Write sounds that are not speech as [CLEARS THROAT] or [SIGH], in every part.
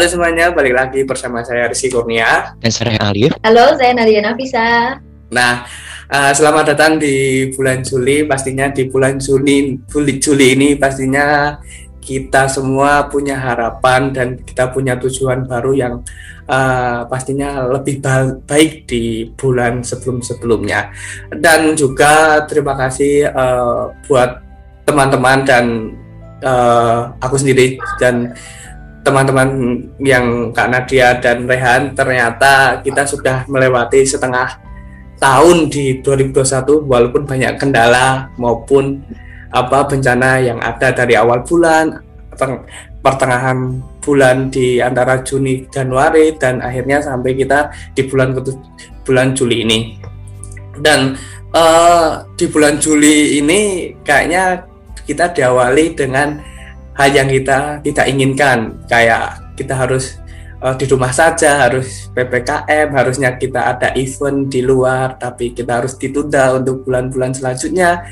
Halo semuanya, balik lagi bersama saya Rizky Kurnia dan saya Alif. Halo, saya Nadia Nafisa. Nah, uh, selamat datang di bulan Juli. Pastinya di bulan Juli, Juli, Juli ini pastinya kita semua punya harapan dan kita punya tujuan baru yang uh, pastinya lebih baik di bulan sebelum-sebelumnya. Dan juga terima kasih uh, buat teman-teman dan uh, aku sendiri dan teman-teman yang Kak Nadia dan Rehan ternyata kita sudah melewati setengah tahun di 2021 walaupun banyak kendala maupun apa bencana yang ada dari awal bulan pertengahan bulan di antara Juni Januari dan akhirnya sampai kita di bulan bulan Juli ini. Dan uh, di bulan Juli ini kayaknya kita diawali dengan hal yang kita tidak inginkan. Kayak kita harus uh, di rumah saja harus ppkm harusnya kita ada event di luar tapi kita harus ditunda untuk bulan-bulan selanjutnya.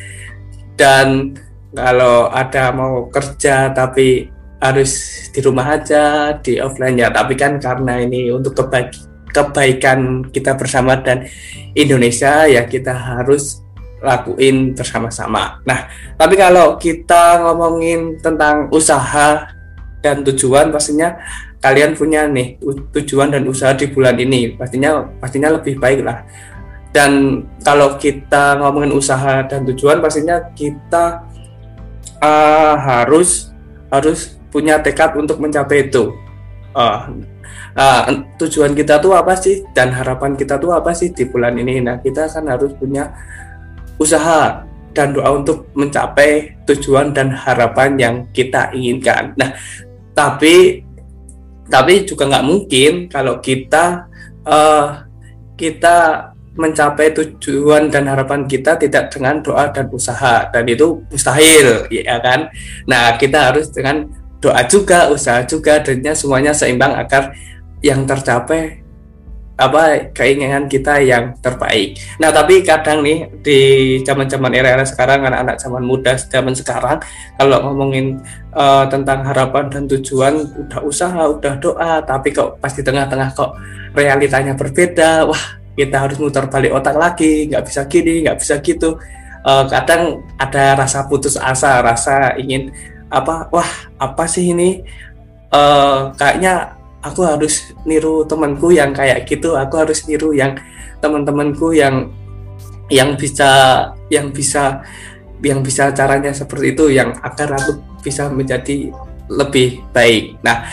Dan kalau ada mau kerja tapi harus di rumah aja di offline ya. Tapi kan karena ini untuk kebaik kebaikan kita bersama dan Indonesia ya kita harus lakuin bersama-sama. Nah, tapi kalau kita ngomongin tentang usaha dan tujuan, pastinya kalian punya nih tujuan dan usaha di bulan ini, pastinya pastinya lebih baik lah. Dan kalau kita ngomongin usaha dan tujuan, pastinya kita uh, harus harus punya tekad untuk mencapai itu. Uh, uh, tujuan kita tuh apa sih dan harapan kita tuh apa sih di bulan ini? Nah, kita kan harus punya usaha dan doa untuk mencapai tujuan dan harapan yang kita inginkan. Nah, tapi tapi juga nggak mungkin kalau kita uh, kita mencapai tujuan dan harapan kita tidak dengan doa dan usaha dan itu mustahil ya kan nah kita harus dengan doa juga usaha juga dan semuanya seimbang agar yang tercapai apa keinginan kita yang terbaik. Nah, tapi kadang nih di zaman-zaman era-era sekarang anak-anak zaman muda zaman sekarang kalau ngomongin uh, tentang harapan dan tujuan udah usaha, udah doa, tapi kok pasti tengah-tengah kok realitanya berbeda. Wah, kita harus muter balik otak lagi, nggak bisa gini, nggak bisa gitu. Uh, kadang ada rasa putus asa, rasa ingin apa? Wah, apa sih ini? Uh, kayaknya aku harus niru temanku yang kayak gitu aku harus niru yang teman-temanku yang yang bisa yang bisa yang bisa caranya seperti itu yang agar aku bisa menjadi lebih baik. Nah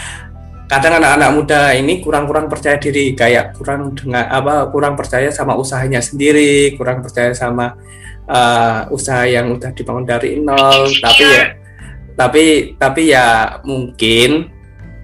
kadang anak-anak muda ini kurang-kurang percaya diri kayak kurang dengan apa kurang percaya sama usahanya sendiri kurang percaya sama uh, usaha yang udah dibangun dari nol tapi ya tapi tapi ya mungkin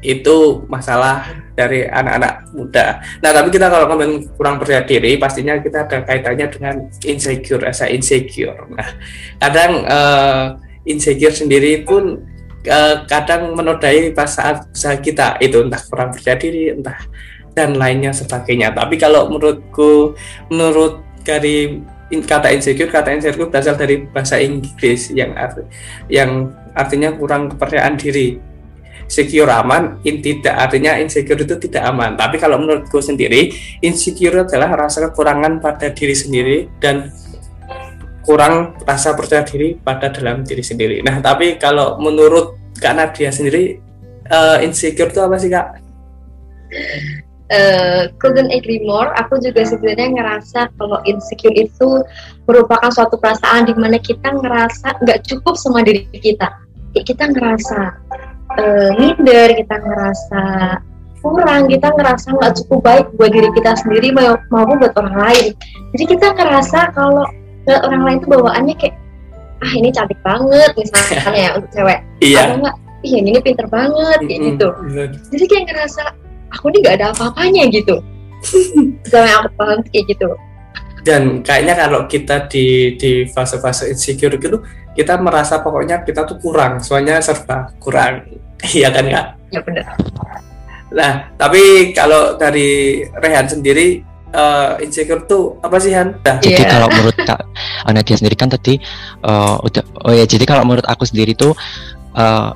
itu masalah dari anak-anak muda. Nah, tapi kita kalau ngomong kurang percaya diri, pastinya kita ada kaitannya dengan insecure, rasa insecure. Nah, kadang uh, insecure sendiri pun uh, kadang menodai pas saat usaha kita itu entah kurang percaya diri, entah dan lainnya sebagainya. Tapi kalau menurutku, menurut dari kata insecure, kata insecure berasal dari bahasa Inggris yang arti, yang artinya kurang kepercayaan diri secure aman, in tidak artinya insecure itu tidak aman. Tapi kalau menurutku sendiri, insecure adalah rasa kekurangan pada diri sendiri dan kurang rasa percaya diri pada dalam diri sendiri. Nah, tapi kalau menurut Kak Nadia sendiri, uh, insecure itu apa sih Kak? Uh, couldn't agree more. Aku juga sebenarnya ngerasa kalau insecure itu merupakan suatu perasaan di mana kita ngerasa nggak cukup sama diri kita. Kita ngerasa uh, minder, kita ngerasa kurang, kita ngerasa nggak cukup baik buat diri kita sendiri maupun buat orang lain. Jadi kita ngerasa kalau orang lain itu bawaannya kayak ah ini cantik banget misalnya ya untuk cewek. Iya. Atau enggak, iya ini pinter banget kayak mm -hmm. gitu. Jadi kayak ngerasa aku ini nggak ada apa-apanya gitu. [LAUGHS] Sama yang aku paham kayak gitu. Dan kayaknya kalau kita di di fase-fase insecure gitu, kita merasa pokoknya kita tuh kurang, soalnya serba kurang [LAUGHS] Iya kan kak? Iya benar. Nah, tapi kalau dari Rehan sendiri uh, insecure tuh apa sih Han? Nah. Jadi yeah. kalau menurut Kak Anadia sendiri kan tadi uh, udah oh ya jadi kalau menurut aku sendiri tuh uh,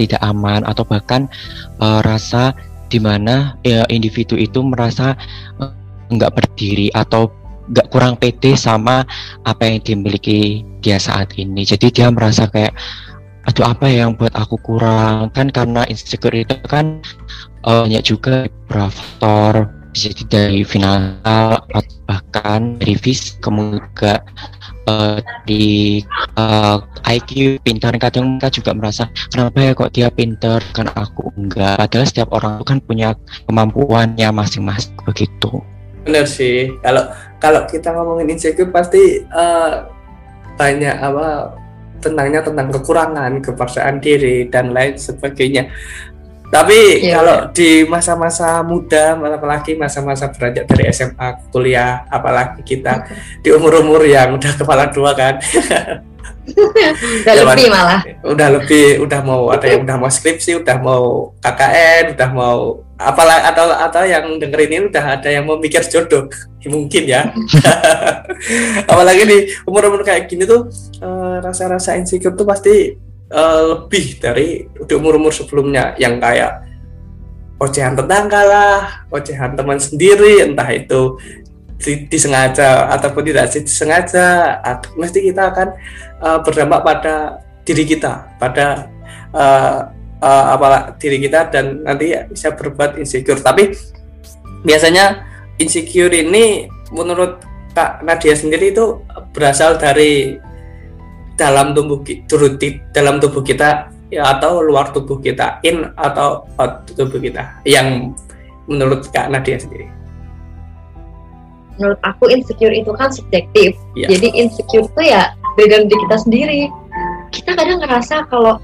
tidak aman atau bahkan uh, rasa di mana ya individu itu merasa eh, nggak berdiri atau nggak kurang pede sama apa yang dimiliki dia saat ini. Jadi dia merasa kayak aduh apa yang buat aku kurang? Kan karena insecure itu kan uh, banyak juga faktor. Jadi dari finansial atau bahkan fisik kemudian uh, di uh, eh, IQ pintar. Kadang mereka juga merasa kenapa ya kok dia pintar kan aku? Enggak. Padahal setiap orang itu kan punya kemampuannya masing-masing begitu. Benar sih. Kalau kalau kita ngomongin insecure pasti uh, banyak apa tentangnya tentang kekurangan kepercayaan diri dan lain sebagainya tapi yeah, kalau di masa-masa muda, apalagi masa-masa beranjak dari SMA, kuliah, apalagi kita okay. di umur-umur yang udah kepala dua kan. [LAUGHS] udah ya, lebih malah. Udah lebih, udah mau ada yang udah mau skripsi, udah mau KKN, udah mau apalah atau atau yang dengerin ini udah ada yang mau mikir jodoh. Mungkin ya. [LAUGHS] [LAUGHS] apalagi di umur-umur kayak gini tuh eh, rasa-rasa uh, insecure tuh pasti uh, lebih dari di umur-umur sebelumnya yang kayak ocehan tetangga lah, ocehan teman sendiri, entah itu disengaja ataupun tidak disengaja, mesti kita akan uh, berdampak pada diri kita, pada uh, uh, apalah diri kita dan nanti bisa berbuat insecure. Tapi biasanya insecure ini menurut Kak Nadia sendiri itu berasal dari dalam tubuh dalam tubuh kita ya atau luar tubuh kita in atau out tubuh kita yang menurut Kak Nadia sendiri. Menurut aku insecure itu kan subjektif. Ya. jadi insecure itu ya dari diri kita sendiri. Kita kadang ngerasa kalau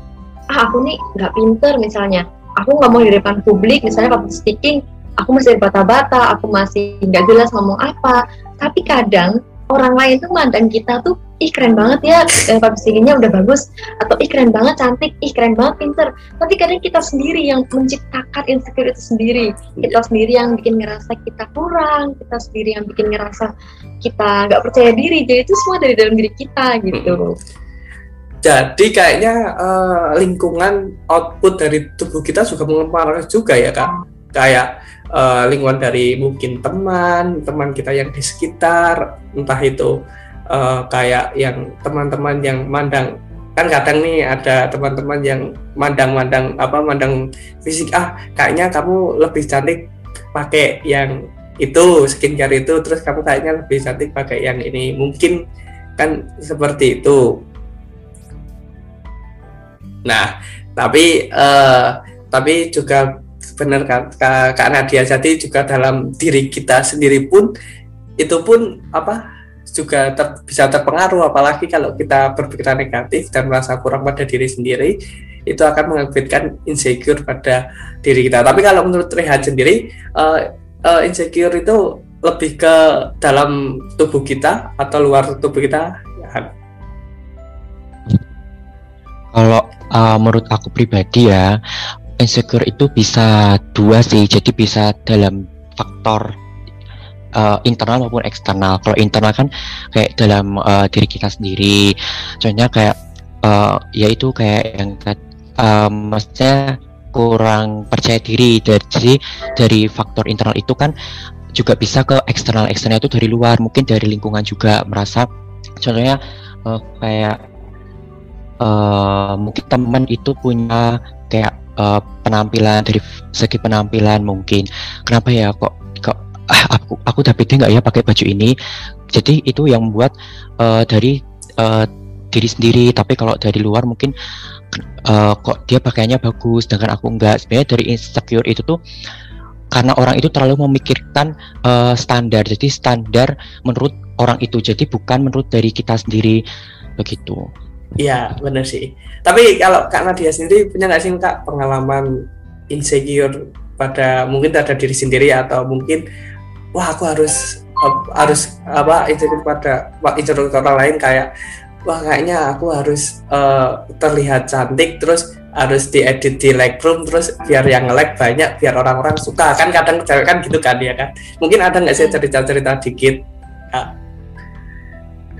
ah aku nih nggak pinter misalnya. Aku nggak mau di depan publik misalnya public speaking aku masih bata-bata aku masih nggak jelas ngomong apa. Tapi kadang orang lain tuh mandang kita tuh ih keren banget ya eh, publishingnya udah bagus atau ih keren banget cantik ih keren banget pinter. Tapi kadang kita sendiri yang menciptakan insecure itu sendiri. Kita sendiri yang bikin ngerasa kita kurang kita sendiri yang bikin ngerasa kita nggak percaya diri. Jadi itu semua dari dalam diri kita gitu. Jadi kayaknya uh, lingkungan output dari tubuh kita juga mempengaruhi juga ya kak? Kayak uh, lingkungan dari mungkin teman teman kita yang di sekitar entah itu uh, kayak yang teman-teman yang mandang. Kan kadang nih ada teman-teman yang mandang-mandang apa mandang fisik ah kayaknya kamu lebih cantik pakai yang itu skincare itu terus kamu kayaknya lebih cantik pakai yang ini. Mungkin kan seperti itu. Nah tapi uh, tapi juga benar kan Kak Nadia jadi juga dalam diri kita sendiri pun itu pun apa juga ter, bisa terpengaruh apalagi kalau kita berpikiran negatif dan merasa kurang pada diri sendiri itu akan mengakibatkan insecure pada diri kita. Tapi kalau menurut Rehan sendiri uh, uh, insecure itu lebih ke dalam tubuh kita atau luar tubuh kita? Ya. Kalau uh, menurut aku pribadi ya insecure itu bisa dua sih. Jadi bisa dalam faktor uh, internal maupun eksternal. Kalau internal kan kayak dalam uh, diri kita sendiri. Contohnya kayak uh, yaitu kayak yang uh, maksudnya kurang percaya diri dari dari faktor internal itu kan juga bisa ke eksternal eksternal itu dari luar mungkin dari lingkungan juga merasa contohnya uh, kayak uh, mungkin teman itu punya kayak uh, penampilan dari segi penampilan mungkin. Kenapa ya kok ah, aku aku udah nggak ya pakai baju ini? Jadi itu yang membuat uh, dari uh, diri sendiri. Tapi kalau dari luar mungkin uh, kok dia pakainya bagus dengan aku enggak sebenarnya dari insecure itu tuh karena orang itu terlalu memikirkan uh, standar. Jadi standar menurut orang itu. Jadi bukan menurut dari kita sendiri. Begitu Iya benar sih. Tapi kalau Kak Nadia sendiri punya nggak sih Kak pengalaman insecure pada mungkin pada diri sendiri atau mungkin wah aku harus harus apa insecure pada insecure orang lain kayak wah kayaknya aku harus uh, terlihat cantik terus harus diedit di Lightroom terus biar yang like banyak biar orang-orang suka. Kan kadang cewek kan gitu kan ya kan? Mungkin ada nggak sih cerita-cerita dikit ya.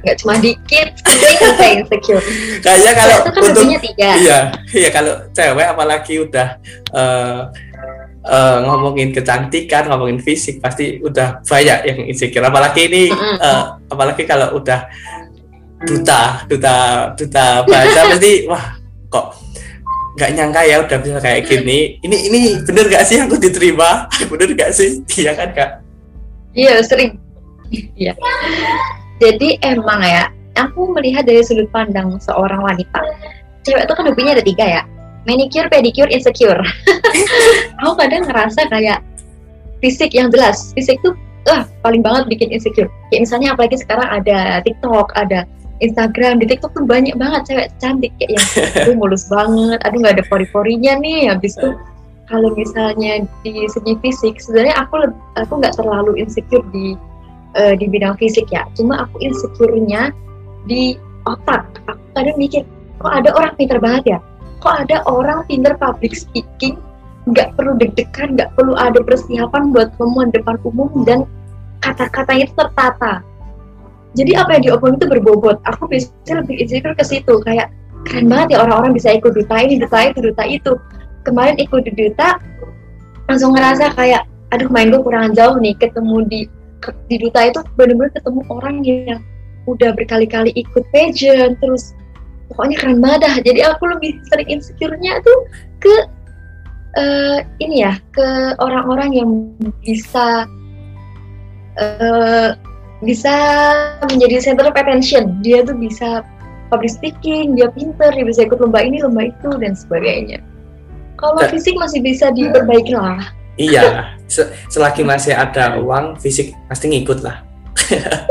Nggak cuma dikit [LAUGHS] saya insecure kayaknya kalau kan untuk tiga. iya iya kalau cewek apalagi udah uh, uh, ngomongin kecantikan, ngomongin fisik pasti udah banyak yang insecure. Apalagi ini, uh, apalagi kalau udah duta, duta, duta bahasa [LAUGHS] pasti wah kok nggak nyangka ya udah bisa kayak gini. Ini ini bener gak sih aku diterima? [LAUGHS] bener gak sih? Iya kan kak? Iya sering. Iya. Jadi emang ya, aku melihat dari sudut pandang seorang wanita. Cewek itu kan hobinya ada tiga ya manicure, pedicure, insecure. [LAUGHS] aku kadang ngerasa kayak fisik yang jelas, fisik tuh ah paling banget bikin insecure. Kayak misalnya apalagi sekarang ada TikTok, ada Instagram, di TikTok tuh banyak banget cewek cantik kayak yang [LAUGHS] aduh mulus banget, aduh nggak ada pori-porinya nih. Habis itu kalau misalnya di segi fisik, sebenarnya aku aku nggak terlalu insecure di uh, di bidang fisik ya. Cuma aku insecure-nya di otak. Aku kadang mikir, kok ada orang pintar banget ya? kok ada orang pinter public speaking nggak perlu deg-degan, nggak perlu ada persiapan buat ngomong depan umum dan kata-katanya tertata. Jadi apa yang diomong itu berbobot. Aku biasanya lebih insecure ke situ, kayak keren banget ya orang-orang bisa ikut duta ini, duta itu, duta itu. Kemarin ikut duta, langsung ngerasa kayak, aduh main gue kurang jauh nih, ketemu di di duta itu bener-bener ketemu orang yang udah berkali-kali ikut pageant, terus pokoknya keren banget dah. Jadi aku lebih sering insecure-nya tuh ke uh, ini ya ke orang-orang yang bisa uh, bisa menjadi center of attention. Dia tuh bisa public speaking dia pinter dia bisa ikut lomba ini lomba itu dan sebagainya. Kalau fisik masih bisa diperbaiki lah iya. Selagi masih ada uang fisik pasti ngikut lah. [LAUGHS]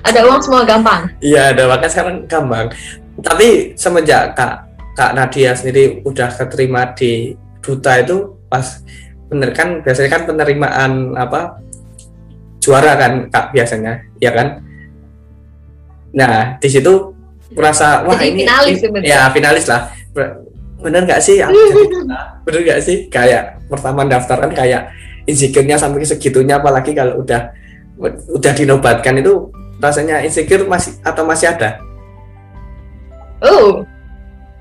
Ada uang semua gampang? Iya ada. Bahkan sekarang gampang. Tapi semenjak kak kak Nadia sendiri udah keterima di duta itu pas bener kan biasanya kan penerimaan apa juara kan kak biasanya. Ya kan? Nah di situ merasa wah Jadi ini, finalis ini ya finalis lah bener nggak sih? [LAUGHS] Bener nggak sih? Kayak pertama daftar kan kayak insecure-nya sampai segitunya apalagi kalau udah udah dinobatkan itu rasanya insecure masih atau masih ada? Oh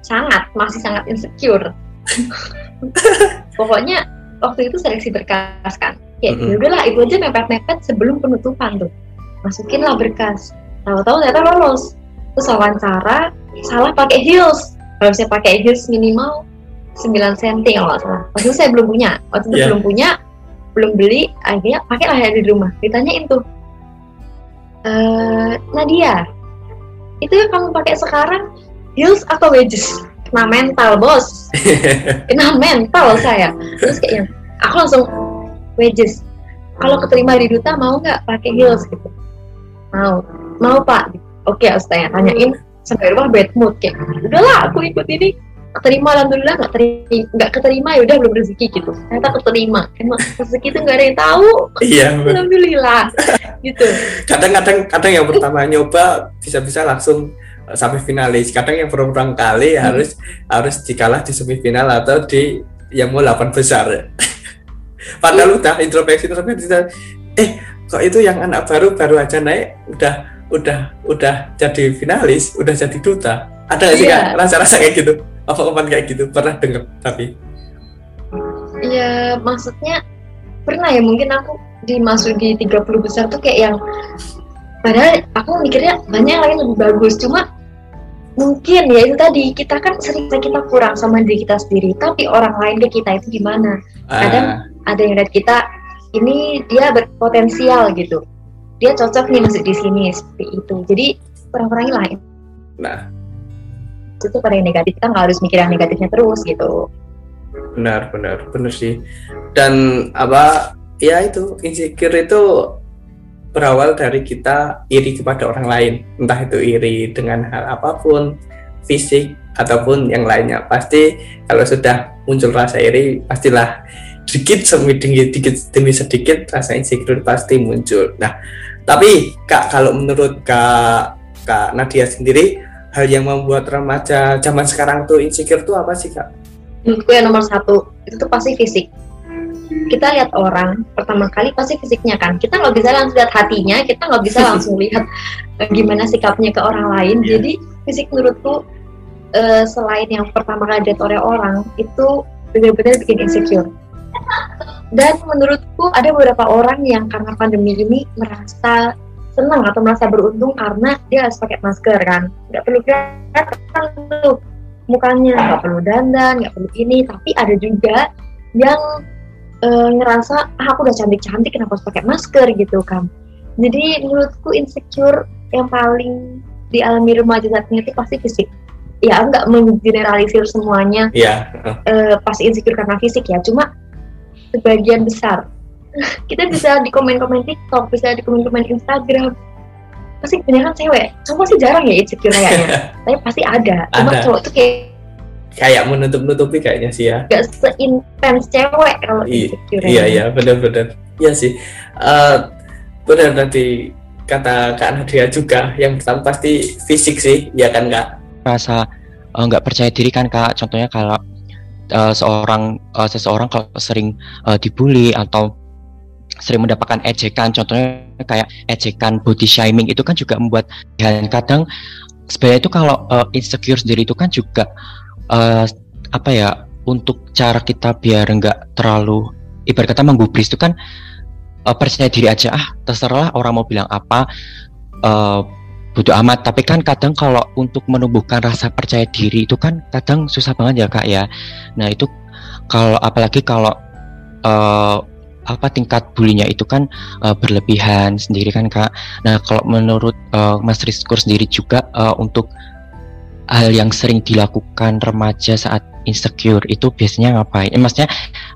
sangat masih sangat insecure. [LAUGHS] Pokoknya waktu itu seleksi berkas kan. Ya mm -hmm. udahlah itu aja mepet-mepet sebelum penutupan tuh. Masukin lah berkas. Tahu-tahu ternyata lolos. Terus wawancara salah pakai heels kalau saya pakai heels minimal 9 cm kalau nggak salah. Waktu itu saya belum punya. Waktu itu yeah. belum punya belum beli akhirnya pakailah ya di rumah. Ditanyain tuh e, Nadia itu yang kamu pakai sekarang heels atau wedges? Kena mental bos. Kena [LAUGHS] mental saya. Terus kayaknya aku langsung wedges kalau keterima di duta mau nggak pakai heels? Gitu. Mau. Mau pak. Oke harus tanya tanyain sampai rumah bad mood kayak udahlah aku ikut ini keterima alhamdulillah nggak terima nggak keterima ya udah belum rezeki gitu ternyata keterima emang rezeki itu nggak ada yang tahu iya alhamdulillah gitu kadang-kadang kadang yang pertama nyoba bisa-bisa langsung sampai finalis. Kadang yang berulang kali hmm. harus harus dikalah di semifinal atau di yang mau delapan besar. [LAUGHS] Padahal hmm. udah introspeksi introspeksi eh kok itu yang anak baru baru aja naik udah udah udah jadi finalis, udah jadi duta. Ada nggak sih yeah. rasa-rasa kayak gitu? Apa kapan kayak gitu? Pernah denger tapi? Iya, maksudnya pernah ya mungkin aku dimasuk di 30 besar tuh kayak yang padahal aku mikirnya banyak yang lain lebih bagus cuma mungkin ya itu tadi kita kan sering kita kurang sama diri kita sendiri tapi orang lain ke kita itu gimana kadang uh. ada yang lihat kita ini dia berpotensial gitu dia cocok nih masuk di sini seperti itu. Jadi kurang-kurangi lain nah. Itu pada yang negatif. Kita nggak harus mikir yang negatifnya terus gitu. Benar benar. Benar sih. Dan apa ya itu insecure itu berawal dari kita iri kepada orang lain, entah itu iri dengan hal apa pun, fisik ataupun yang lainnya. Pasti kalau sudah muncul rasa iri, pastilah sedikit demi sedikit demi sedikit rasa insecure pasti muncul. Nah, tapi Kak kalau menurut Kak Kak Nadia sendiri, hal yang membuat remaja zaman sekarang tuh insecure tuh apa sih Kak? Menurutku yang nomor satu itu tuh pasti fisik kita lihat orang pertama kali pasti fisiknya kan kita nggak bisa langsung lihat hatinya kita nggak bisa [LAUGHS] langsung lihat uh, gimana sikapnya ke orang lain yeah. jadi fisik menurutku uh, selain yang pertama kali dilihat oleh orang itu benar-benar bikin insecure dan menurutku ada beberapa orang yang karena pandemi ini merasa senang atau merasa beruntung karena dia harus pakai masker kan. Nggak perlu kelihatan tuh mukanya nggak perlu dandan nggak perlu ini. Tapi ada juga yang e, ngerasa ah, aku udah cantik cantik kenapa harus pakai masker? gitu kan. Jadi menurutku insecure yang paling dialami remaja saat ini itu pasti fisik. Ya nggak menggeneralisir semuanya. Iya. eh, pasti insecure karena fisik ya. Cuma sebagian besar [LAUGHS] kita bisa di komen-komen TikTok bisa di komen-komen Instagram pasti kebanyakan cewek cuma sih jarang ya insecure kayaknya [LAUGHS] tapi pasti ada cuma Ada. cowok tuh kayak kayak menutup-nutupi kayaknya sih ya. gak seintens cewek kalau I- insecure Iya iya benar-benar. Iya sih. Eh benar nanti kata Kak Nadia juga yang pertama pasti fisik sih, ya kan Kak? rasa eh, nggak percaya diri kan kak contohnya kalau eh, seorang eh, seseorang kalau sering eh, dibully atau sering mendapatkan ejekan contohnya kayak ejekan body shaming itu kan juga membuat dan kadang sebenarnya itu kalau eh, insecure sendiri itu kan juga eh, apa ya untuk cara kita biar nggak terlalu ibarat kata menggubris itu kan eh, percaya diri aja ah terserah orang mau bilang apa eh, bodoh amat tapi kan kadang kalau untuk menumbuhkan rasa percaya diri itu kan kadang susah banget ya kak ya. Nah itu kalau apalagi kalau eh, apa tingkat bulinya itu kan eh, berlebihan sendiri kan kak. Nah kalau menurut eh, Mas Rizkur sendiri juga eh, untuk hal yang sering dilakukan remaja saat insecure itu biasanya ngapain? Eh, maksudnya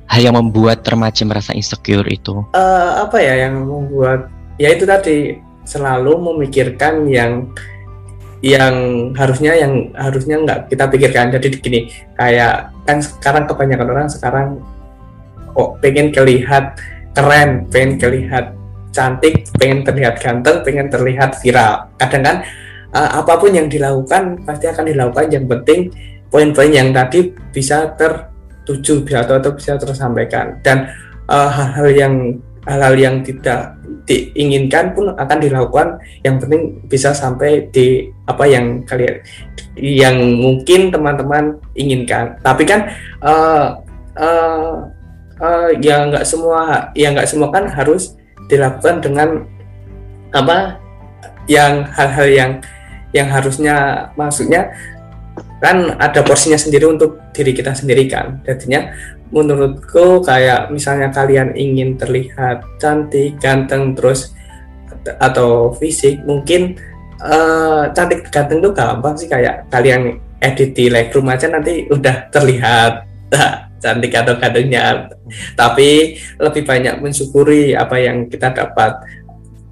hal yang membuat remaja merasa insecure itu? Eh apa ya yang membuat ya itu tadi selalu memikirkan yang yang harusnya yang harusnya nggak kita pikirkan. Jadi gini kayak kan sekarang kebanyakan orang sekarang kok pengen terlihat keren pengen terlihat cantik pengen terlihat ganteng pengen terlihat viral. Kadang kan eh, apa pun yang dilakukan pasti akan dilakukan. Yang penting poin-poin yang tadi bisa tertuju bisa atau, atau bisa tersampaikan. Dan eh, hal-hal yang hal-hal yang tidak diinginkan pun akan dilakukan. Yang penting bisa sampai di apa yang kalian yang mungkin teman-teman inginkan. Tapi kan eh eh, eh, ya nggak semua ya nggak semua kan harus dilakukan dengan apa yang hal-hal yang yang harusnya. Maksudnya kan ada porsinya sendiri untuk diri kita sendiri kan. Jadinya menurutku kayak misalnya kalian ingin terlihat cantik ganteng terus atau fisik mungkin eh, cantik ganteng tuh gampang sih. Kayak kalian edit di Lightroom aja nanti udah terlihat [LAUGHS] cantik atau gantengnya. Tapi lebih banyak mensyukuri apa yang kita dapat.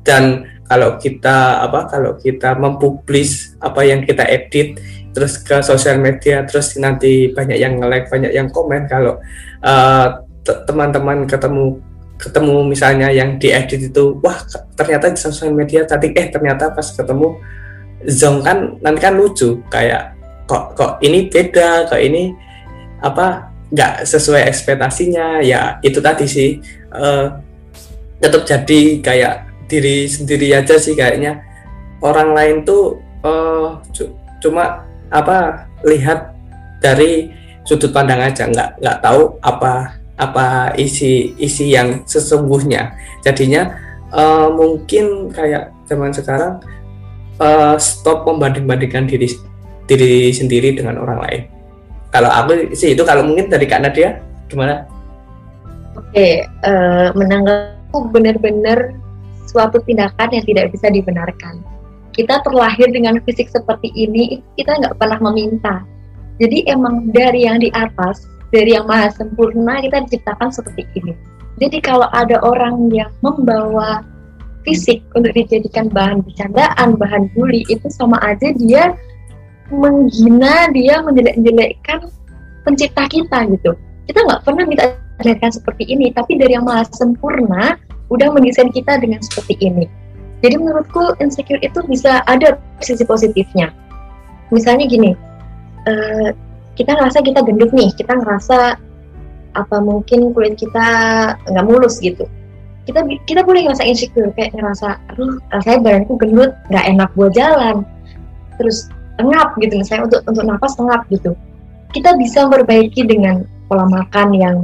Dan kalau kita apa kalau kita mempublis apa yang kita edit terus ke sosial media terus nanti banyak yang nge-like banyak yang komen. Kalau te- teman-teman ketemu ketemu misalnya yang diedit itu wah ternyata di sosial media cantik eh ternyata pas ketemu zong kan nanti kan lucu. Kayak kok kok ini beda kok ini apa nggak sesuai ekspektasinya. Ya itu tadi sih eh, tetap jadi kayak diri sendiri aja sih kayaknya. Orang lain tuh cu- cuma apa lihat dari sudut pandang aja. Nggak nggak tahu apa apa isi isi yang sesungguhnya. Jadinya eh, mungkin kayak zaman sekarang eh, stop membanding-bandingkan diri diri sendiri dengan orang lain. Kalau aku sih itu kalau mungkin dari Kak Nadia gimana? Oke eh, menanggapi benar-benar suatu tindakan yang tidak bisa dibenarkan kita terlahir dengan fisik seperti ini kita nggak pernah meminta. Jadi emang dari yang di atas dari yang maha sempurna kita diciptakan seperti ini. Jadi kalau ada orang yang membawa fisik untuk dijadikan bahan bercandaan bahan bully itu sama aja dia menghina dia menjelek-jelekkan pencipta kita gitu. Kita nggak pernah minta dilahirkan seperti ini tapi dari yang maha sempurna udah mendesain kita dengan seperti ini jadi menurutku insecure itu bisa ada sisi positifnya. Misalnya gini eh, kita ngerasa kita gendut nih kita ngerasa apa mungkin kulit kita nggak mulus gitu. Kita kita boleh ngerasa insecure kayak ngerasa aduh rasanya badanku gendut nggak enak buat jalan. Terus engap gitu misalnya untuk untuk nafas engap gitu. Kita bisa memperbaiki dengan pola makan yang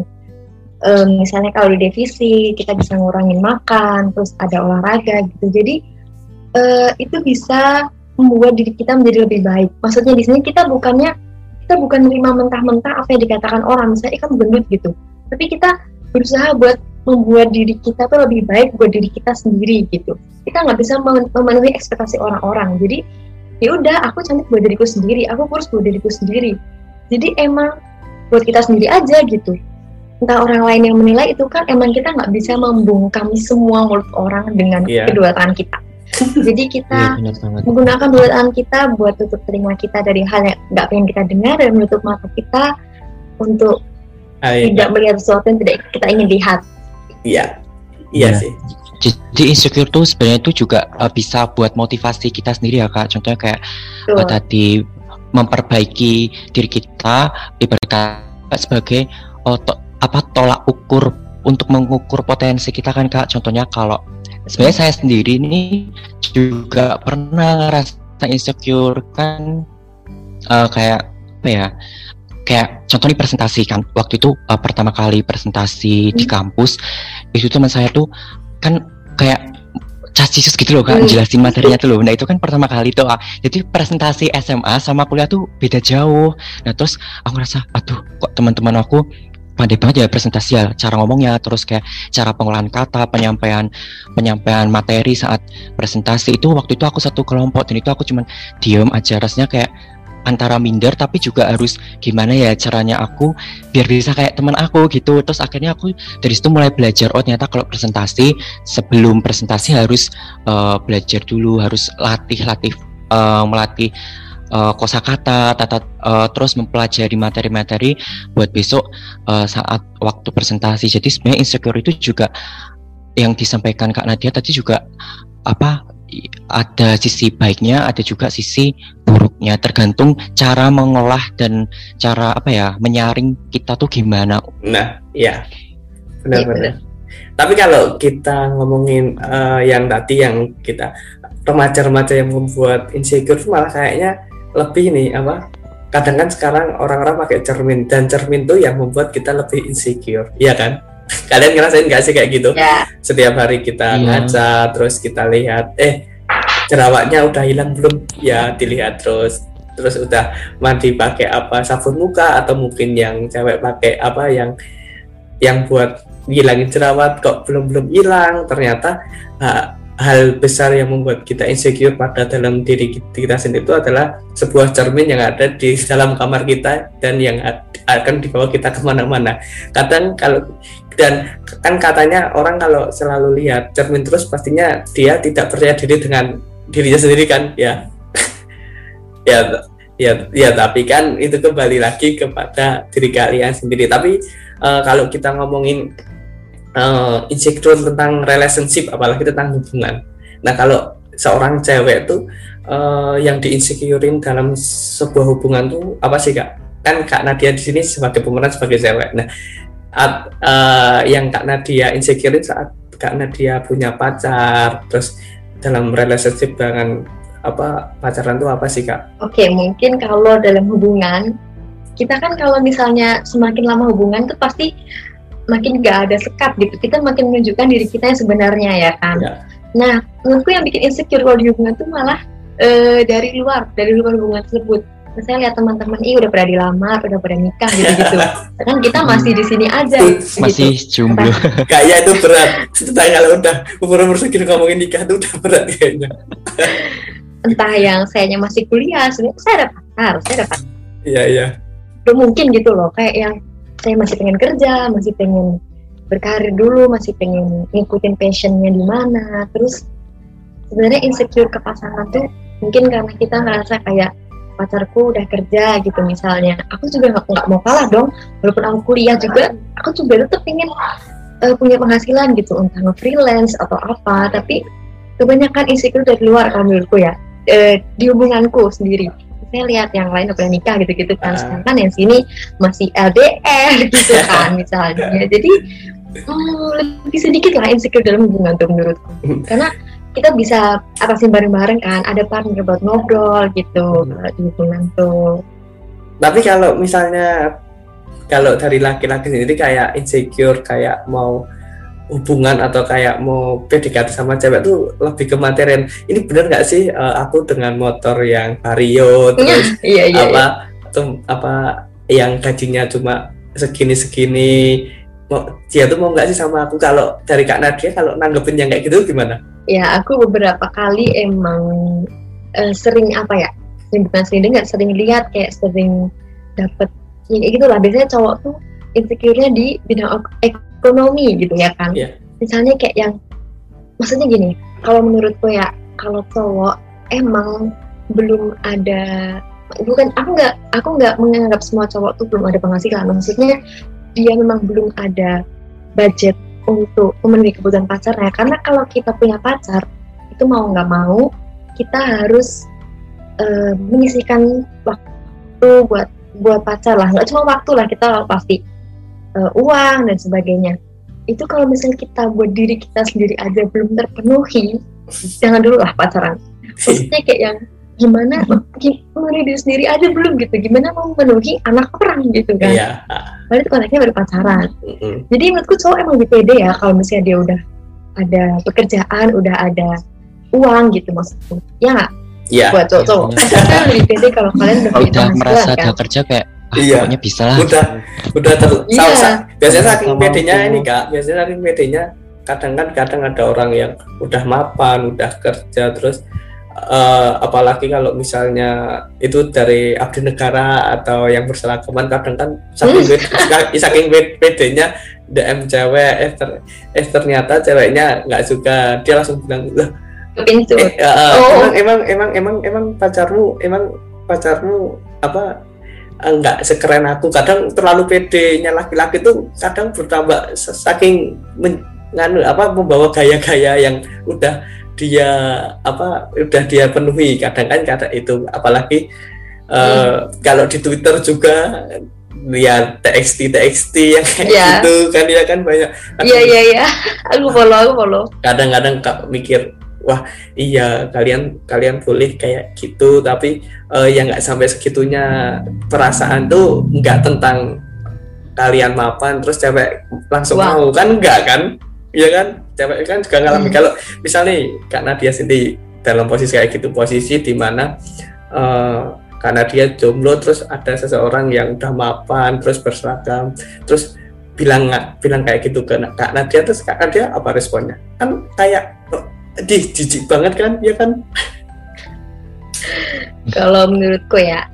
um, misalnya kalau di defisit kita bisa ngurangin makan terus ada olahraga gitu. Jadi uh, itu bisa membuat diri kita menjadi lebih baik. Maksudnya di sini kita bukannya kita bukan menerima mentah-mentah apa yang dikatakan orang. Misalnya kan gendut gitu. Tapi kita berusaha buat membuat diri kita tuh lebih baik buat diri kita sendiri gitu. Kita nggak bisa memenuhi ekspektasi orang-orang. Jadi ya udah aku cantik buat diriku sendiri aku kurus buat diriku sendiri. Jadi emang buat kita sendiri aja gitu entah orang lain yang menilai itu kan emang kita nggak bisa membungkam semua mulut orang dengan yeah. kedua tangan kita [LAUGHS] jadi kita yeah, menggunakan dua tangan kita buat tutup telinga kita dari hal yang nggak pengen kita dengar dan menutup mata kita untuk ah, iya. tidak melihat sesuatu yang tidak kita ingin lihat iya iya yeah. sih jadi insecure tuh sebenarnya itu juga uh, bisa buat motivasi kita sendiri ya kak. Contohnya kayak uh, tadi memperbaiki diri kita ibarat sebagai oh, to, apa tolak ukur untuk mengukur potensi kita kan kak contohnya kalau sebenarnya saya sendiri ini juga pernah ngerasa insecure kan uh, kayak apa ya kayak contohnya presentasi kan waktu itu uh, pertama kali presentasi hmm. di kampus itu teman saya tuh kan kayak cacisus gitu loh kak hmm. jelasin materinya tuh loh nah itu kan pertama kali tuh ah. jadi presentasi SMA sama kuliah tuh beda jauh nah terus aku ngerasa aduh kok teman-teman aku pandai banget ya presentasi ya cara ngomongnya terus kayak cara pengolahan kata penyampaian penyampaian materi saat presentasi. Itu waktu itu aku satu kelompok dan itu aku cuman diem aja. Rasanya kayak antara minder tapi juga harus gimana ya caranya aku biar bisa kayak teman aku gitu. Terus akhirnya aku dari situ mulai belajar oh ternyata kalau presentasi sebelum presentasi harus uh, belajar dulu harus latih latih uh, melatih uh, kosakata, tata uh, terus mempelajari materi-materi buat besok uh, saat waktu presentasi. Jadi sebenarnya insecure itu juga yang disampaikan Kak Nadia tadi juga apa ada sisi baiknya, ada juga sisi buruknya tergantung cara mengolah dan cara apa ya menyaring kita tuh gimana. Nah, iya. Benar-benar. Tapi kalau kita ngomongin uh, yang tadi yang kita remaja-remaja yang membuat insecure malah kayaknya lebih nih apa? Kadang kan sekarang orang-orang pakai cermin dan cermin tuh yang membuat kita lebih insecure. Iya kan? [LAUGHS] Kalian ngerasain gak sih kayak gitu? Ya. setiap hari kita ya. ngaca terus kita lihat eh jerawatnya udah hilang belum? Ya dilihat terus. Terus udah mandi pakai apa? Sabun muka atau mungkin yang cewek pakai apa? Yang yang buat ngilangin jerawat kok belum belum hilang. Ternyata hal besar yang membuat kita insecure pada dalam diri kita sendiri itu adalah sebuah cermin yang ada di dalam kamar kita dan yang akan dibawa kita ke mana-mana. Kadang kalau dan kan katanya orang kalau selalu lihat cermin terus pastinya dia tidak percaya diri dengan dirinya sendiri kan? Ya. [LAUGHS] Ya ya ya tapi kan itu kembali lagi kepada diri kalian sendiri. Tapi uh, kalau kita ngomongin uh, insecure tentang relationship apalagi tentang hubungan. Nah kalau seorang cewek tuh uh, yang diinsecurein dalam sebuah hubungan tuh apa sih kak? Kan kak Nadia di sini sebagai pemeran sebagai cewek. Nah at, uh, yang kak Nadia insecurein saat kak Nadia punya pacar terus dalam relationship dengan apa pacaran tuh apa sih kak? Oke okay, mungkin kalau dalam hubungan kita kan kalau misalnya semakin lama hubungan tuh pasti makin gak ada sekat gitu. Kita makin menunjukkan diri kita yang sebenarnya ya kan? Ya. nah menurutku yang bikin insecure kalau di hubungan tuh malah uh, dari luar dari luar hubungan tersebut. Saya lihat teman-teman ini udah pernah dilamar udah pada nikah gitu gitu [LAUGHS] kan kita masih di sini aja masih gitu. jomblo. [LAUGHS] Kayaknya itu berat. Entah kalau udah umur umur segini ngomongin nikah itu udah berat kayaknya. [LAUGHS] Entah yang sayanya masih kuliah sebenarnya saya dapat harus saya dapat. Iya iya. Belum mungkin gitu loh kayak yang saya masih pengen kerja masih pengen berkarir dulu masih pengen ngikutin passionnya di mana. Terus sebenarnya insecure ke pasangan tuh mungkin karena kita ngerasa kayak pacarku udah kerja gitu misalnya. Aku juga nggak mau kalah dong walaupun aku kuliah juga aku juga tetap pengen uh, punya penghasilan gitu entah nge-freelance atau apa. Tapi kebanyakan insecure dari luar kalau menurutku ya uh, di hubunganku sendiri saya lihat yang lain udah nikah gitu-gitu kan uh. sedangkan yang sini masih LDR [LAUGHS] gitu kan misalnya jadi hmm, lebih sedikit lah insecure dalam hubungan tuh menurutku karena kita bisa atasin bareng-bareng kan ada partner buat ngobrol gitu hmm. di hubungan tuh tapi kalau misalnya kalau dari laki-laki sendiri kayak insecure kayak mau hubungan atau kayak mau PDKT sama cewek tuh lebih ke materian. Ini bener nggak sih uh, aku dengan motor yang vario terus iya, iya, apa tuh apa yang gajinya cuma segini segini mau dia tuh mau nggak sih sama aku? Kalau dari kak Nadia kalau nanggepin yang kayak gitu gimana? Ya aku beberapa kali emang uh, sering apa ya sering bukan sering dengar sering lihat kayak sering dapet ya kayak gitulah. Biasanya cowok tuh insecure-nya di bidang ekonomi gitu ya kan. Yeah. misalnya kayak yang maksudnya gini kalau menurutku ya kalau cowok emang belum ada bukan aku nggak aku nggak menganggap semua cowok tuh belum ada penghasilan. Maksudnya dia memang belum ada budget untuk memenuhi kebutuhan pacarnya karena kalau kita punya pacar itu mau nggak mau kita harus uh, menyisihkan waktu buat buat pacar lah. Nggak cuma waktu lah kita pasti uh, uang dan sebagainya itu kalau misalnya kita buat diri kita sendiri aja belum terpenuhi jangan dulu lah pacaran maksudnya kayak yang gimana memenuhi diri sendiri aja belum gitu gimana mau memenuhi anak orang gitu kan iya. baru itu konteksnya baru pacaran mm-hmm. jadi menurutku cowok emang lebih pede ya kalau misalnya dia udah ada pekerjaan udah ada uang gitu maksudku ya nggak Iya. Buat cowok-cowok. Ya. lebih pede kalau kalian udah, udah merasa kan? ada kerja kayak ah, iya. pokoknya bisa lah udah udah ter iya. biasanya saking pedenya ini kak biasanya saking pedenya kadang kan kadang ada orang yang udah mapan udah kerja terus uh, apalagi kalau misalnya itu dari abdi negara atau yang berseragaman kadang kan saking hmm. saking pedenya DM cewek eh, ter, eh ternyata ceweknya nggak suka dia langsung bilang loh eh, uh, oh. emang emang emang emang emang pacarmu emang pacarmu apa enggak sekeren aku. Kadang terlalu pedenya laki-laki tuh kadang bertambah saking men, nganu apa membawa gaya-gaya yang udah dia apa udah dia penuhi. Kadang kan kata itu apalagi uh, hmm. kalau di Twitter juga lihat TXT TXT yang kayak yeah. gitu kan ya kan banyak. Iya iya iya. [LAUGHS] Aku follow aku follow. kadang-kadang mikir wah iya kalian kalian boleh kayak gitu tapi uh, yang nggak sampai segitunya perasaan tuh nggak tentang kalian mapan terus cewek langsung wow. mau. Kan enggak kan? Iya kan? Cewek kan juga ngalamin. Hmm. kalau misalnya karena dia sendiri dalam posisi kayak gitu posisi di mana uh, karena dia jomblo terus ada seseorang yang udah mapan terus berseragam terus bilang bilang kayak gitu ke Kak Nadia terus Kak Nadia apa responnya? Kan kayak di jijik banget kan? Ya kan? Kalau menurutku ya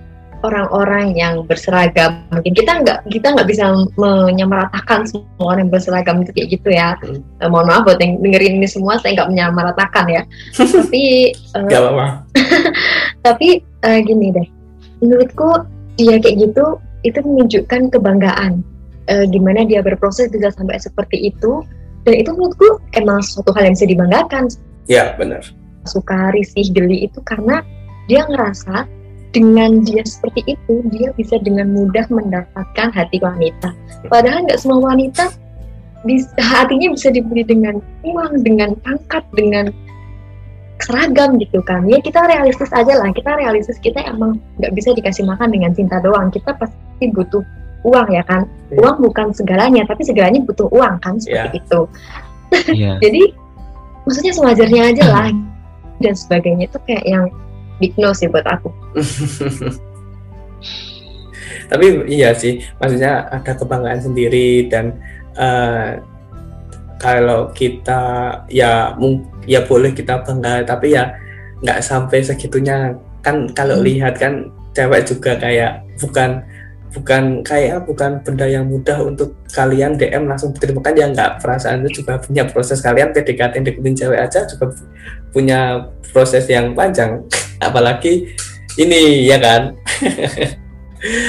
orang-orang yang berseragam mungkin kita nggak kita nggak bisa menyamaratakan semua orang yang berseragam itu kayak gitu ya. Hmm. uh, mohon maaf buat yang dengerin ini semua saya nggak menyamaratakan ya. [LAUGHS] Tapi uh, gak apa-apa. [LAUGHS] tapi uh, gini deh. Menurutku dia kayak gitu itu menunjukkan kebanggaan uh, gimana dia berproses bisa sampai seperti itu. Dan itu menurutku emang suatu hal yang bisa dibanggakan Ya, benar. Suka risih geli itu karena dia ngerasa dengan dia seperti itu dia bisa dengan mudah mendapatkan hati wanita. Padahal nggak semua wanita bisa, hatinya bisa dibeli dengan uang, dengan pangkat, dengan seragam gitu kan. Ya kita realistis aja lah. Kita realistis kita emang nggak bisa dikasih makan dengan cinta doang. Kita pasti butuh uang ya kan. Yeah. Uang bukan segalanya, tapi segalanya butuh uang kan seperti yeah. itu. Yeah. [LAUGHS] Jadi maksudnya sewajarnya aja lah dan sebagainya. Itu kayak yang big no sih buat aku. [LAUGHS] Tapi iya sih maksudnya ada kebanggaan sendiri dan uh, kalau kita ya ya boleh kita bangga tapi ya nggak sampai segitunya. Kan kalau hmm. lihat kan cewek juga kayak bukan bukan kayak bukan benda yang mudah untuk kalian DM langsung diterima. Kan ya nggak perasaan itu juga punya proses kalian PDKT yang deketin cewek aja juga punya proses yang panjang. [LAUGHS] Apalagi ini ya kan? [LAUGHS]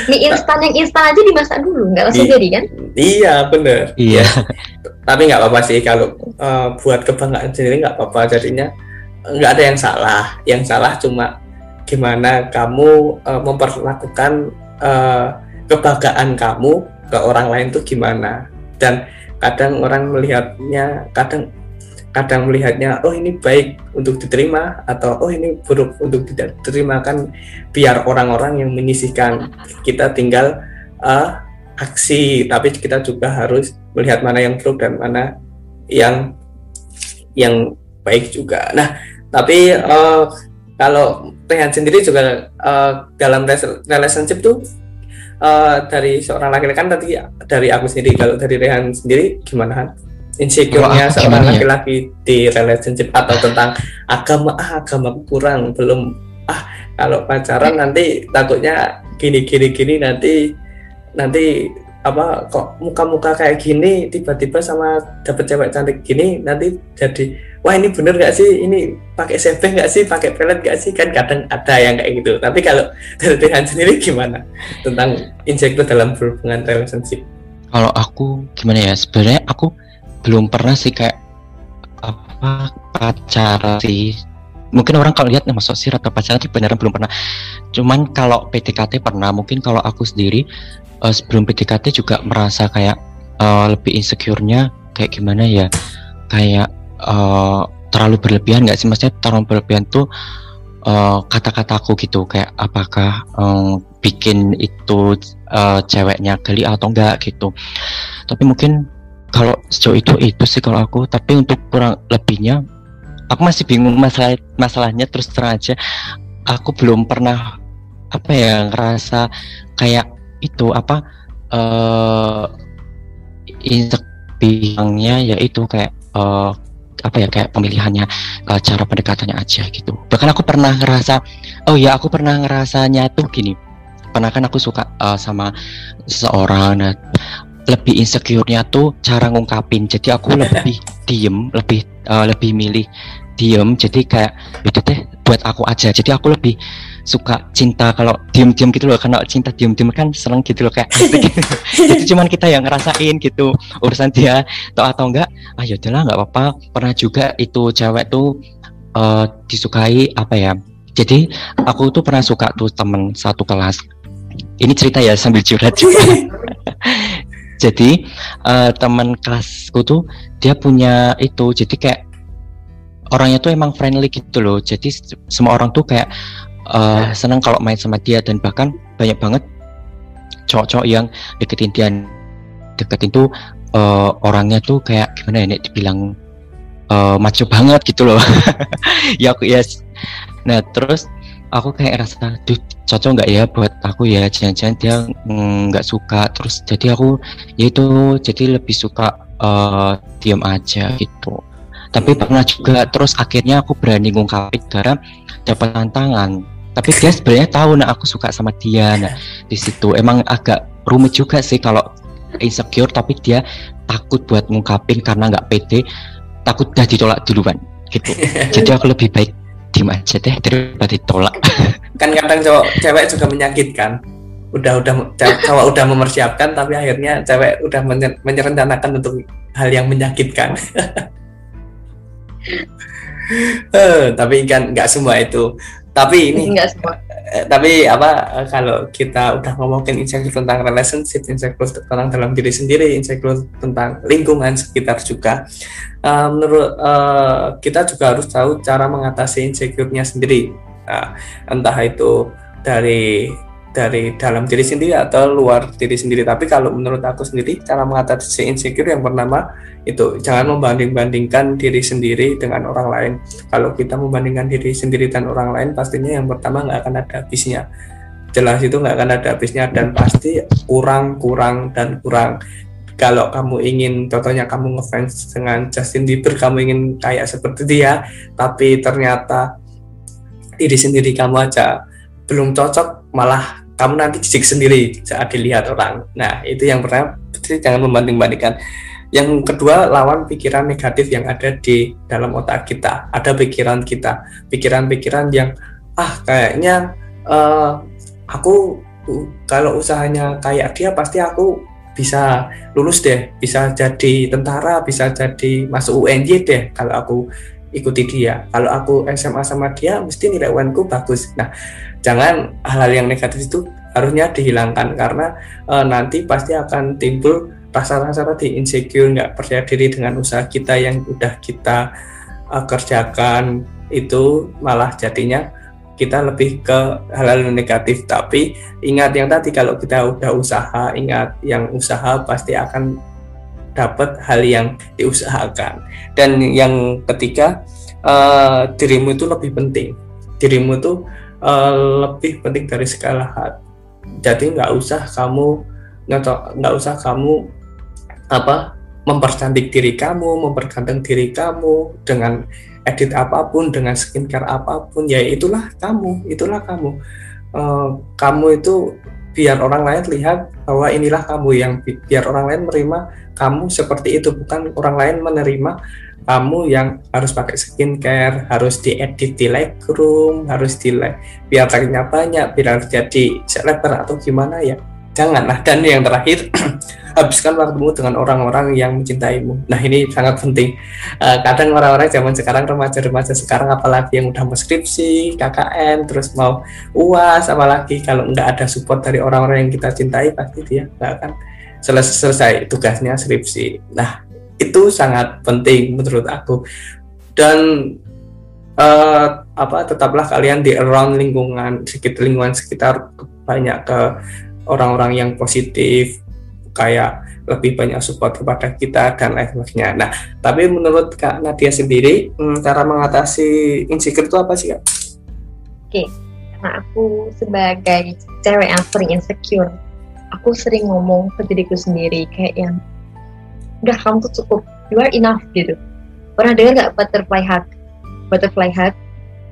Mie instan yang instan aja dimasak dulu nggak langsung jadi kan? Iya bener. Iya. [LAUGHS] Tapi nggak apa-apa sih kalau uh, buat kebanggaan sendiri nggak apa-apa. Jadinya nggak ada yang salah. Yang salah cuma gimana kamu uh, memperlakukan uh, kebanggaan kamu ke orang lain tuh gimana? Dan kadang orang melihatnya kadang kadang melihatnya oh ini baik untuk diterima atau oh ini buruk untuk tidak diterima kan biar orang-orang yang menyisihkan. Kita tinggal uh, aksi tapi kita juga harus melihat mana yang perlu dan mana yang yang baik juga. Nah tapi uh, kalau Rehan sendiri juga uh, dalam relationship tuh uh, dari seorang laki-laki kan tadi dari aku sendiri kalau dari Rehan sendiri gimana insecure-nya seorang ya? laki-laki ya? di relationship atau tentang agama ah agama kurang belum ah kalau pacaran nanti takutnya gini gini gini nanti nanti apa kok muka-muka kayak gini tiba-tiba sama dapet cewek cantik gini nanti jadi wah ini bener gak sih? Ini pakai CP gak sih? Pakai pelet gak sih? Kan kadang ada yang kayak gitu. Tapi kalau [LAUGHS] dari Tuhan sendiri gimana tentang insecure dalam hubungan relationship? Kalau aku gimana ya? Sebenarnya aku belum pernah sih kayak apa pacaran sih. Mungkin orang kalau lihat masuk sih atau pacaran sih beneran belum pernah. Cuman kalau PDKT pernah. Mungkin kalau aku sendiri uh, sebelum PDKT juga merasa kayak uh, lebih insecure-nya kayak gimana ya? Kayak uh, terlalu berlebihan nggak sih? Maksudnya terlalu berlebihan tuh uh, kata-kataku gitu kayak apakah um, bikin itu uh, ceweknya geli atau enggak gitu. Tapi mungkin kalau sejauh itu itu sih kalau aku. Tapi untuk kurang lebihnya aku masih bingung masalah masalahnya terus terang aja. Aku belum pernah apa ya ngerasa kayak itu apa uh, bilangnya yaitu kayak uh, apa ya kayak pemilihannya uh, cara pendekatannya aja gitu. Bahkan aku pernah ngerasa oh ya aku pernah ngerasanya tuh gini. Pernah kan aku suka uh, sama seseorang nah, lebih insecure-nya tuh cara ngungkapin. Jadi aku lebih [LAUGHS] diem lebih uh, lebih milih diem. Jadi kayak itu teh buat aku aja. Jadi aku lebih suka cinta kalau diem-diem gitu loh. Karena cinta diem-diem kan seneng gitu loh kayak asik [LAUGHS] jadi cuman kita yang ngerasain gitu urusan dia atau atau enggak ah yaudahlah nggak apa-apa. Pernah juga itu cewek tuh uh, disukai apa ya jadi aku tuh pernah suka tuh temen satu kelas. Ini cerita ya sambil curhat juga. [LAUGHS] Jadi uh, teman kelasku tuh dia punya itu jadi kayak orangnya tuh emang friendly gitu loh. Jadi semua orang tuh kayak uh, senang kalau main sama dia dan bahkan banyak banget cowok-cowok yang deketin dia. Deketin tuh uh, orangnya tuh kayak gimana ya nek? Dibilang uh, maco banget gitu loh. [LAUGHS] Ya aku ya yes. nah terus aku kayak rasa tuh cocok nggak ya buat aku ya? Jangan-jangan dia nggak mm, suka. Terus jadi aku ya itu jadi lebih suka uh, diam aja gitu tapi pernah juga terus akhirnya aku berani ngungkapin karena dapat tantangan. Tapi dia [LAUGHS] sebenarnya tahu nah aku suka sama dia nah di situ. Emang agak rumit juga sih kalau insecure tapi dia takut buat ngungkapin karena nggak pede takut dah ditolak duluan gitu. Jadi aku lebih baik diem aja deh daripada ditolak. [LAUGHS] Kan kadang cowok cewek juga menyakitkan. Udah udah cowok udah mempersiapkan tapi akhirnya cewek udah menyerencanakan untuk hal yang menyakitkan [LAUGHS] tapi kan nggak semua itu. Tapi ini enggak semua. eh, tapi apa eh, kalau kita udah ngomongin insecure tentang relationship insecure tentang dalam diri sendiri insecure tentang lingkungan sekitar juga uh, menurut uh, kita juga harus tahu cara mengatasi insecure-nya sendiri. Uh, entah itu dari dari dalam diri sendiri atau luar diri sendiri. Tapi kalau menurut aku sendiri, cara mengatasi insecure yang pertama itu jangan membanding-bandingkan diri sendiri dengan orang lain. Kalau kita membandingkan diri sendiri dan orang lain, pastinya yang pertama nggak akan ada habisnya. Jelas itu nggak akan ada habisnya dan pasti kurang, kurang dan kurang. Kalau kamu ingin, contohnya kamu ngefans dengan Justin Bieber, kamu ingin kayak seperti dia, tapi ternyata diri sendiri kamu aja belum cocok, malah kamu nanti jijik sendiri saat dilihat orang. Nah, itu yang pertama, jangan membanding-bandingkan. Yang kedua, lawan pikiran negatif yang ada di dalam otak kita. Ada pikiran kita, pikiran-pikiran yang ah kayaknya uh, aku kalau usahanya kayak dia pasti aku bisa lulus deh, bisa jadi tentara, bisa jadi masuk UNJ deh kalau aku ikuti dia. Kalau aku SMA sama dia, mesti nilai UN-ku bagus. Nah, jangan hal-hal yang negatif itu harusnya dihilangkan karena e, nanti pasti akan timbul rasa-rasa tadi insecure, nggak percaya diri dengan usaha kita yang udah kita e, kerjakan itu malah jadinya kita lebih ke hal-hal negatif tapi ingat yang tadi kalau kita udah usaha ingat yang usaha pasti akan dapat hal yang diusahakan. Dan yang ketiga uh, dirimu itu lebih penting. Dirimu itu uh, lebih penting dari segala hal. Jadi nggak usah kamu nggak usah kamu apa mempercantik diri kamu memperganteng diri kamu dengan edit apa pun dengan skincare apa pun. Ya itulah kamu itulah kamu. Uh, kamu itu biar orang lain lihat bahwa inilah kamu yang biar orang lain menerima kamu seperti itu bukan orang lain menerima kamu yang harus pakai skincare harus diedit di Lightroom harus di biar like-nya banyak biar jadi selebgram atau gimana ya. Janganlah. Dan yang terakhir [CLEARS THROAT] habiskan waktumu dengan orang-orang yang mencintaimu. Nah ini sangat penting. Uh, kadang orang-orang zaman sekarang remaja-remaja sekarang apalagi yang udah mau skripsi KKN terus mau uas apalagi kalau nggak ada support dari orang-orang yang kita cintai pasti dia nggak akan selesai, selesai tugasnya skripsi. Nah itu sangat penting menurut aku. Dan uh, apa tetaplah kalian di around lingkungan sekitar lingkungan sekitar banyak ke orang-orang yang positif kayak lebih banyak support kepada kita dan lain sebagainya. Nah, tapi menurut Kak Nadia sendiri, hmm, cara mengatasi insecure itu apa sih Kak? Oke, karena aku sebagai cewek yang sering insecure, aku sering ngomong ke diriku sendiri kayak yang udah kamu tuh cukup, you are enough gitu. Pernah dengar nggak butterfly hug? Butterfly hug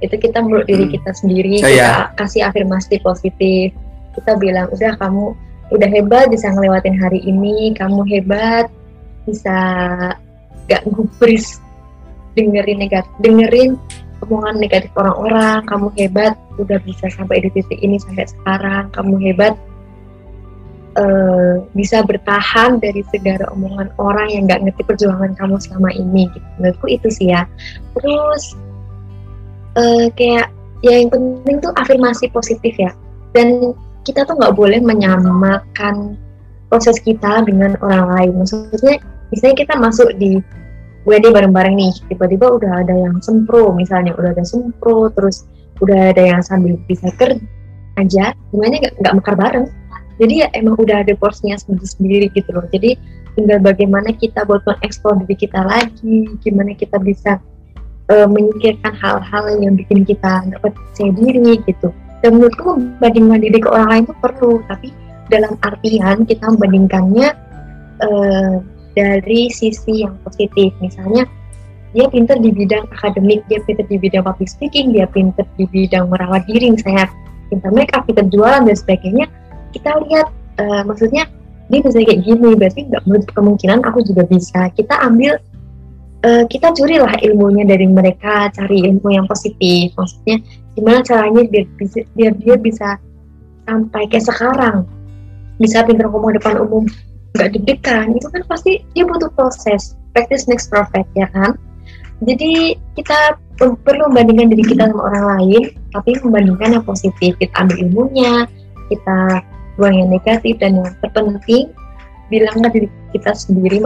itu kita menurut diri kita sendiri, kita kasih afirmasi positif, kita bilang udah kamu udah hebat bisa ngelewatin hari ini kamu hebat bisa gak ngubris dengerin negatif dengerin omongan negatif orang-orang kamu hebat udah bisa sampai di titik ini sampai sekarang kamu hebat uh, bisa bertahan dari segala omongan orang yang gak ngerti perjuangan kamu selama ini gitu. menurutku itu sih ya terus uh, kayak ya yang penting tuh afirmasi positif ya dan kita tuh nggak boleh menyamakan proses kita dengan orang lain. Maksudnya, misalnya kita masuk di WD bareng-bareng nih, tiba-tiba udah ada yang sempro, misalnya udah ada sempro, terus udah ada yang sambil bisa kerja aja, gimana nggak mekar bareng. Jadi ya emang udah ada porsinya sendiri-sendiri gitu loh. Jadi tinggal bagaimana kita buat mengeksplor diri kita lagi, gimana kita bisa uh, menyingkirkan hal-hal yang bikin kita nggak percaya diri gitu dan menurutku membandingkan diri ke orang lain itu perlu tapi dalam artian kita membandingkannya uh, dari sisi yang positif. Misalnya dia pinter di bidang akademik dia pinter di bidang public speaking dia pinter di bidang merawat diri misalnya pinter make up pinter jualan dan sebagainya. Kita lihat uh, maksudnya dia bisa kayak gini berarti nggak kemungkinan aku juga bisa. Kita ambil uh, kita curilah ilmunya dari mereka cari ilmu yang positif. Maksudnya gimana caranya biar biar dia bisa sampai kayak sekarang? Bisa pintar ngomong depan umum nggak deg-degan itu kan pasti dia butuh proses. Practice next perfect ya kan? Jadi kita perlu membandingkan diri kita sama orang lain tapi membandingkan yang positif. Kita ambil ilmunya kita buang yang negatif dan yang terpenting bilanglah diri kita sendiri.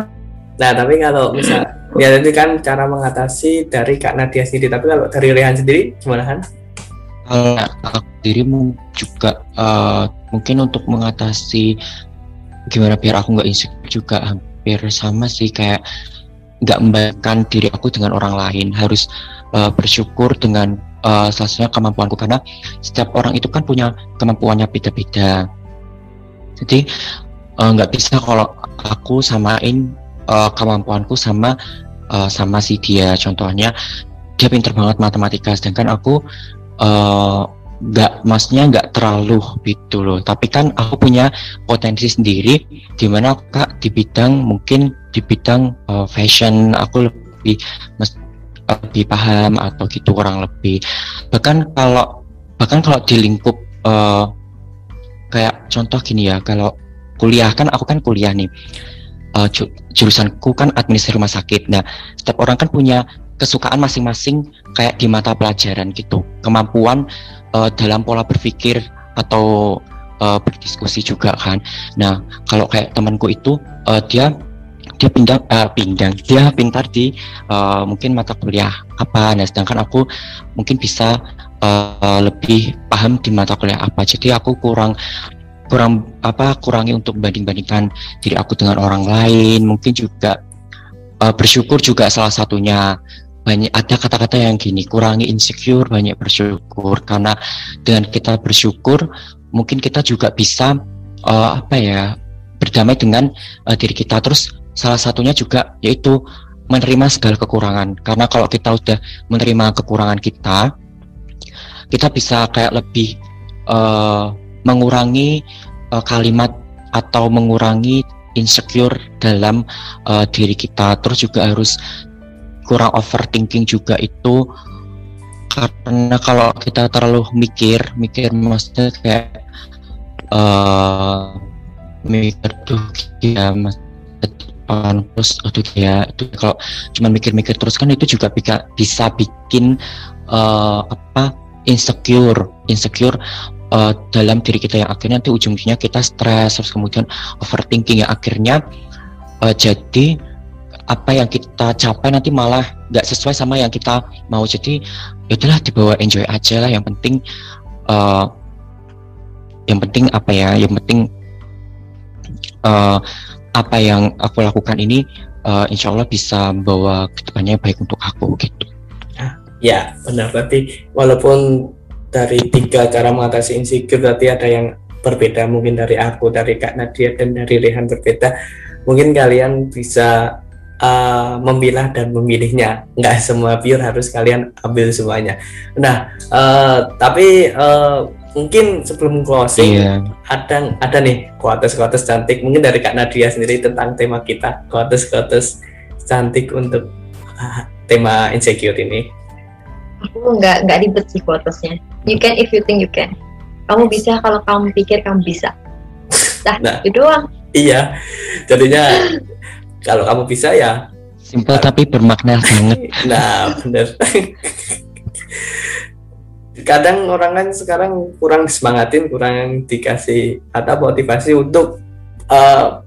Nah tapi kalau misal ya itu kan cara mengatasi dari Kak Nadia sendiri tapi kalau dari Rehan sendiri gimana Han? Kalau aku dirimu juga uh, mungkin untuk mengatasi gimana biar aku nggak insecure juga hampir sama sih kayak nggak membandingkan diri aku dengan orang lain. Harus uh, bersyukur dengan uh, salah satunya kemampuanku karena setiap orang itu kan punya kemampuannya beda-beda. Jadi nggak uh, bisa kalau aku samain uh, kemampuanku sama uh, sama si dia. Contohnya dia pinter banget matematika sedangkan aku Eh, uh, maksudnya nggak terlalu gitu loh. Tapi kan aku punya potensi sendiri di mana kak di bidang mungkin di bidang uh, fashion aku lebih mes, lebih paham atau gitu kurang lebih. Bahkan kalau bahkan kalau di lingkup uh, kayak contoh gini ya kalau kuliah kan aku kan kuliah nih. Uh, jurusanku kan administrasi rumah sakit. Nah setiap orang kan punya kesukaan masing-masing kayak di mata pelajaran gitu. Kemampuan uh, dalam pola berpikir atau uh, berdiskusi juga kan. Nah kalau kayak temanku itu uh, dia dia pindah uh, pindah dia pintar di uh, mungkin mata kuliah apa. Nah sedangkan aku mungkin bisa uh, lebih paham di mata kuliah apa. Jadi aku kurang kurang apa kurangi untuk banding-bandingkan diri aku dengan orang lain. Mungkin juga uh, bersyukur juga salah satunya banyak ada kata-kata yang gini kurangi insecure banyak bersyukur. Karena dengan kita bersyukur mungkin kita juga bisa uh, apa ya berdamai dengan uh, diri kita. Terus salah satunya juga yaitu menerima segala kekurangan. Karena kalau kita udah menerima kekurangan kita kita bisa kayak lebih uh, mengurangi uh, kalimat atau mengurangi insecure dalam uh, diri kita. Terus juga harus kurang overthinking juga itu karena kalau kita terlalu mikir mikir maksudnya kayak uh, mikir tuh ya mas depan terus aduh ya itu kalau cuma mikir-mikir terus kan itu juga bisa bisa bikin uh, apa insecure insecure uh, dalam diri kita yang akhirnya nanti ujung-ujungnya kita stres terus kemudian overthinking yang akhirnya uh, jadi apa yang kita capai nanti malah nggak sesuai sama yang kita mau. Jadi itulah ya dibawa enjoy aja lah. Yang penting uh, yang penting apa ya? Yang penting uh, apa yang aku lakukan ini uh, insya Allah bisa membawa ke depannya baik untuk aku gitu. Ya benar. Berarti walaupun dari tiga cara mengatasi insecure berarti ada yang berbeda. Mungkin dari aku, dari Kak Nadia dan dari Rehan berbeda. Mungkin kalian bisa uh, memilah dan memilihnya. Nggak semua pure harus kalian ambil semuanya. Nah, uh, tapi uh, mungkin sebelum closing yeah. ada ada nih kuates-kuates cantik. Mungkin dari Kak Nadia sendiri tentang tema kita kuates-kuates cantik untuk uh, tema insecure ini. Aku nggak nggak ribet sih quotesnya. You can if you think you can. Kamu bisa kalau kamu pikir kamu bisa. Nah, nah. itu doang. Iya. Jadinya [LAUGHS] kalau kamu bisa ya simpel tapi bermakna banget [LAUGHS] nah bener kadang orang kan sekarang kurang semangatin kurang dikasih atau motivasi untuk uh,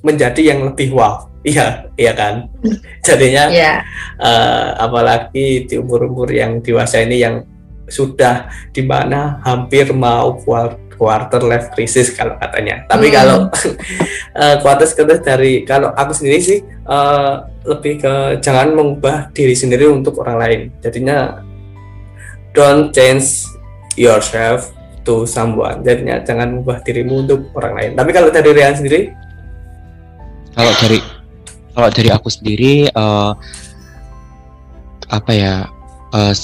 menjadi yang lebih wow [LAUGHS] Iya, iya kan. Jadinya, yeah. uh, apalagi di umur-umur yang dewasa ini yang sudah di mana hampir mau quarter life crisis kalau katanya. Tapi hmm. kalau uh, [LAUGHS] quarter quarter dari kalau aku sendiri sih uh, lebih ke jangan mengubah diri sendiri untuk orang lain. Jadinya don't change yourself to someone. Jadinya jangan mengubah dirimu untuk orang lain. Tapi kalau dari Rian sendiri? Kalau dari kalau dari aku sendiri uh, apa ya uh,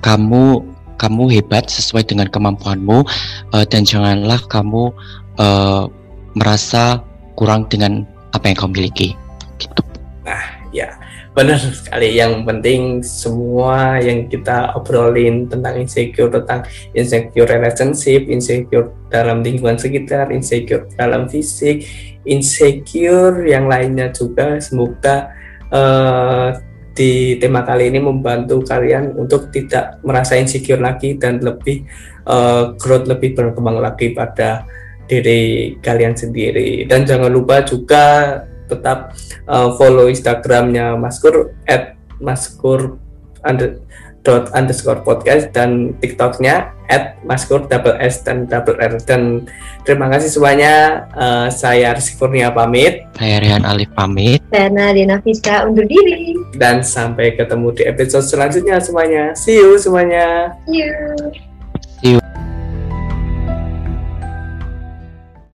kamu kamu hebat sesuai dengan kemampuanmu uh, dan janganlah kamu uh, merasa kurang dengan apa yang kamu miliki gitu. Nah, ya benar sekali. Yang penting semua yang kita obrolin tentang insecure, tentang insecure relationship, insecure dalam lingkungan sekitar, insecure dalam fisik, insecure yang lainnya juga. Semoga uh, di tema kali ini membantu kalian untuk tidak merasa insecure lagi dan lebih uh, growth lebih berkembang lagi pada diri kalian sendiri. Dan jangan lupa juga tetap uh, follow Instagramnya Maskur at Maskur under, dot underscore podcast dan TikToknya at Maskur double S dan double R. Dan terima kasih semuanya. Uh, saya Kurnia pamit. Saya Rian Alif pamit. Saya Nadina Fiska undur diri. Dan sampai ketemu di episode selanjutnya semuanya. See you semuanya. See you